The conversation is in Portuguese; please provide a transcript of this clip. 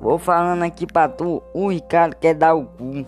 Vou falando aqui pra tu, o Ricardo quer dar o cu.